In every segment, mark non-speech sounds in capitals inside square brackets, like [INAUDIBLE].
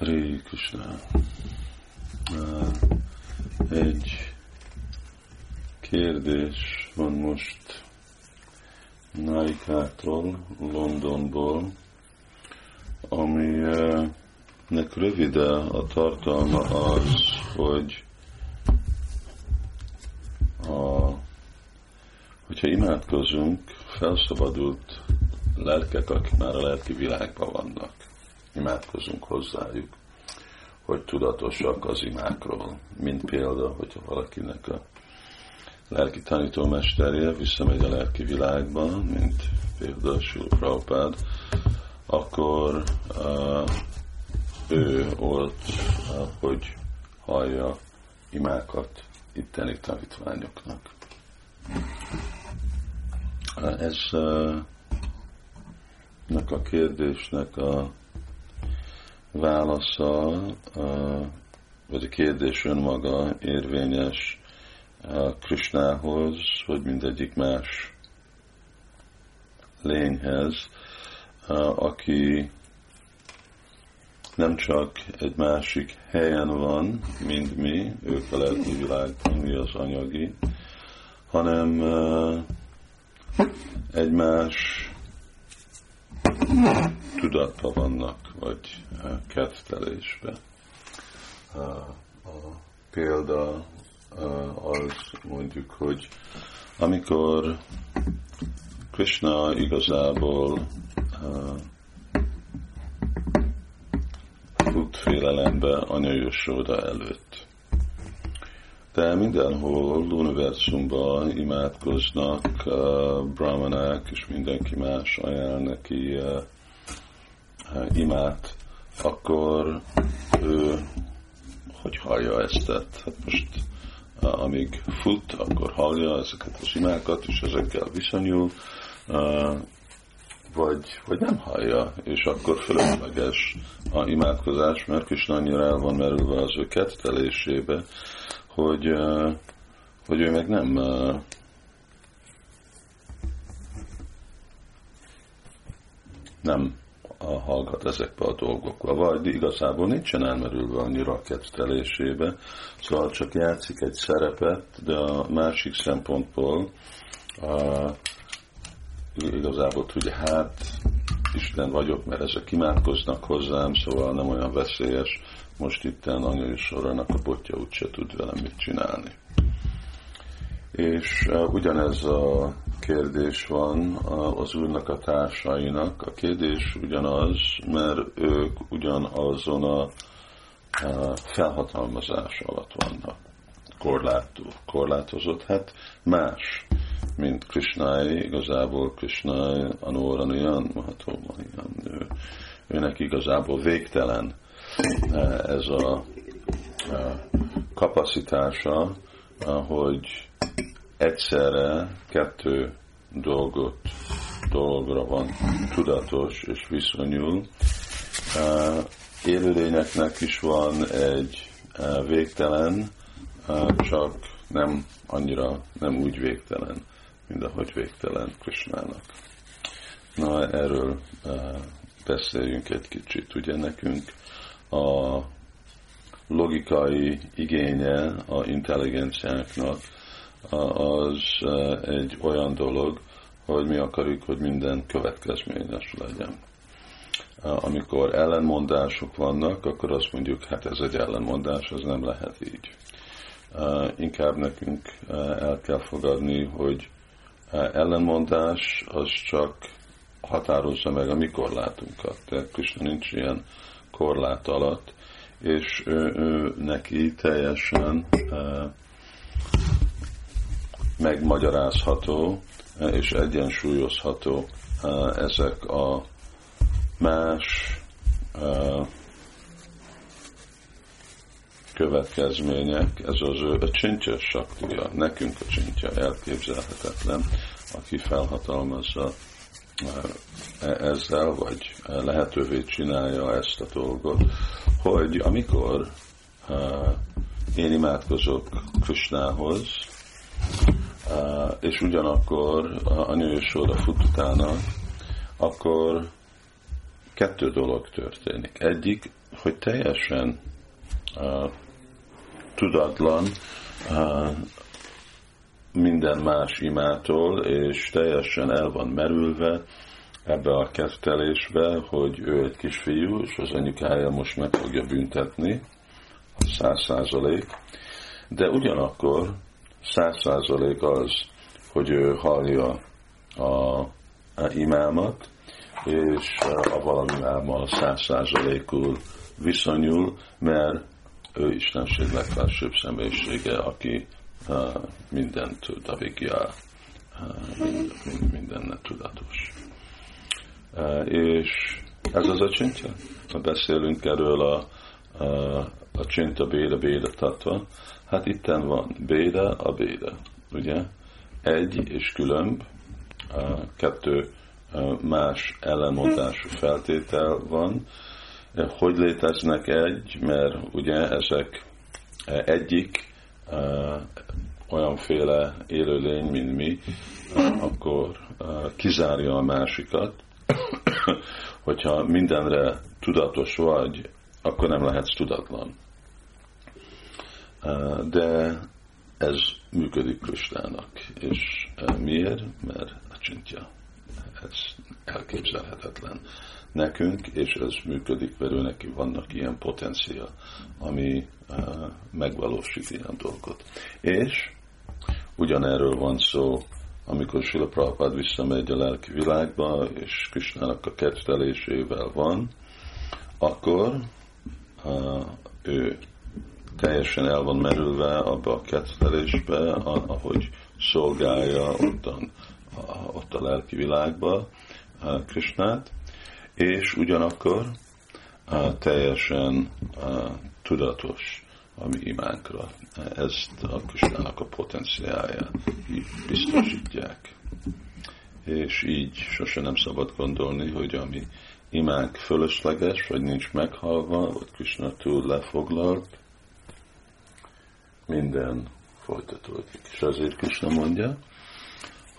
Hare Krishna. Egy kérdés van most Naikától, Londonból, aminek rövide a tartalma az, hogy a, hogyha imádkozunk, felszabadult lelkek, akik már a lelki világban vannak imádkozunk hozzájuk, hogy tudatosak az imákról. Mint példa, hogyha valakinek a lelki tanítómesterje visszamegy a lelki világba, mint például Sil Prabhupád, akkor uh, ő ott, uh, hogy hallja imákat itteni tanítványoknak. Uh, ez uh, a kérdésnek a válasza, vagy a kérdés önmaga érvényes Krisnához, hogy mindegyik más lényhez, aki nem csak egy másik helyen van, mint mi, ők a lelki világban, mi az anyagi, hanem egy más tudatban vannak, vagy kettelésbe. A példa az mondjuk, hogy amikor Krishna igazából fut félelembe Anya Yashoda előtt. De mindenhol univerzumban imádkoznak uh, brahmanák, és mindenki más ajánl neki uh, imát, akkor ő hogy hallja ezt? Tehát hát most amíg fut, akkor hallja ezeket az imákat, és ezekkel viszonyul, vagy, vagy nem hallja, és akkor fölösleges a imádkozás, mert Krishna annyira el van merülve az ő kettelésébe, hogy, hogy ő meg nem nem hallgat ezekbe a dolgokba, vagy igazából nincsen elmerülve annyira a kettelésébe, szóval csak játszik egy szerepet, de a másik szempontból a, igazából tudja, hát Isten vagyok, mert ezek imádkoznak hozzám, szóval nem olyan veszélyes, most itt anyai soranak a botja úgyse tud velem mit csinálni. És uh, ugyanez a kérdés van az úrnak a társainak. A kérdés ugyanaz, mert ők ugyanazon a felhatalmazás alatt vannak. Korlátú, korlátozott, hát más, mint Krishnai, igazából Krishnai Anóranian, Mahatomanian, ő, őnek igazából végtelen ez a kapacitása, hogy egyszerre kettő dolgot, dologra van tudatos és viszonyul. Élőlényeknek is van egy végtelen, csak nem annyira, nem úgy végtelen, mint ahogy végtelen Krishnának. Na, erről beszéljünk egy kicsit. Ugye nekünk a logikai igénye a intelligenciáknak az egy olyan dolog, hogy mi akarjuk, hogy minden következményes legyen. Amikor ellenmondások vannak, akkor azt mondjuk, hát ez egy ellenmondás, ez nem lehet így. Inkább nekünk el kell fogadni, hogy ellenmondás az csak határozza meg a mi korlátunkat. Tehát Krishna nincs ilyen korlát alatt, és ő, ő neki teljesen megmagyarázható és egyensúlyozható ezek a más következmények, ez az ő a csincses saktia, nekünk a csintja elképzelhetetlen, aki felhatalmazza e, ezzel, vagy lehetővé csinálja ezt a dolgot, hogy amikor én imádkozok Krishnához, és ugyanakkor a nősóra fut utána, akkor kettő dolog történik. Egyik, hogy teljesen uh, tudatlan uh, minden más imától, és teljesen el van merülve ebbe a kettelésbe, hogy ő egy kisfiú, és az anyukája most meg fogja büntetni, száz százalék, de ugyanakkor száz százalék az, hogy ő hallja a, a imámat, és a valamimámmal száz százalékul viszonyul, mert ő Istenség legfelsőbb személyisége, aki uh, mindent tud, a vigya, uh, mindennek tudatos. Uh, és ez az a csintja. Beszélünk erről a, a, a csinta béda béda tatva. Hát itten van béda a béda, ugye? Egy és különb, kettő más ellenmondású feltétel van. Hogy léteznek egy, mert ugye ezek egyik olyanféle élőlény, mint mi, akkor kizárja a másikat. [COUGHS] Hogyha mindenre tudatos vagy, akkor nem lehetsz tudatlan. De ez működik Kristának. És miért? Mert a csintja ez elképzelhetetlen nekünk, és ez működik, mert ő neki vannak ilyen potencia, ami megvalósít ilyen dolgot. És ugyanerről van szó, amikor Sila Prabhupád visszamegy a lelki világba, és Krisnának a kettelésével van, akkor ő teljesen el van merülve abba a kettelésbe, ahogy szolgálja ottan ott a lelki világba Krisnát, és ugyanakkor teljesen tudatos a mi imánkra. Ezt a Krisnának a potenciája biztosítják. És így sose nem szabad gondolni, hogy a mi imánk fölösleges, vagy nincs meghalva, vagy Krishna túl lefoglalt, minden folytatódik. És azért Krishna mondja,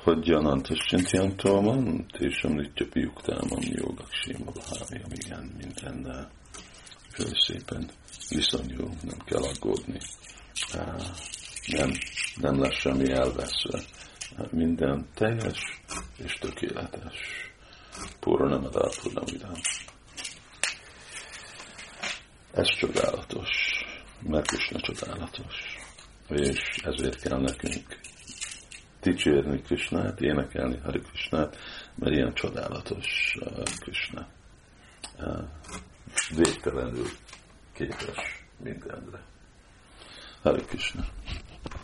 hogy Janantascsintiantalman, Tésem Nitya Piuktámam Jogak Simabhájam, igen, minden föl szépen viszonyul, nem kell aggódni. Nem, nem lesz semmi elveszve. Minden teljes és tökéletes. Ad vidám. Ez csodálatos, mert is ne csodálatos. És ezért kell nekünk dicsérni Krisnát, énekelni Hari Krisnát, mert ilyen csodálatos uh, Krishna. Uh, végtelenül képes mindenre. Hari Krishna.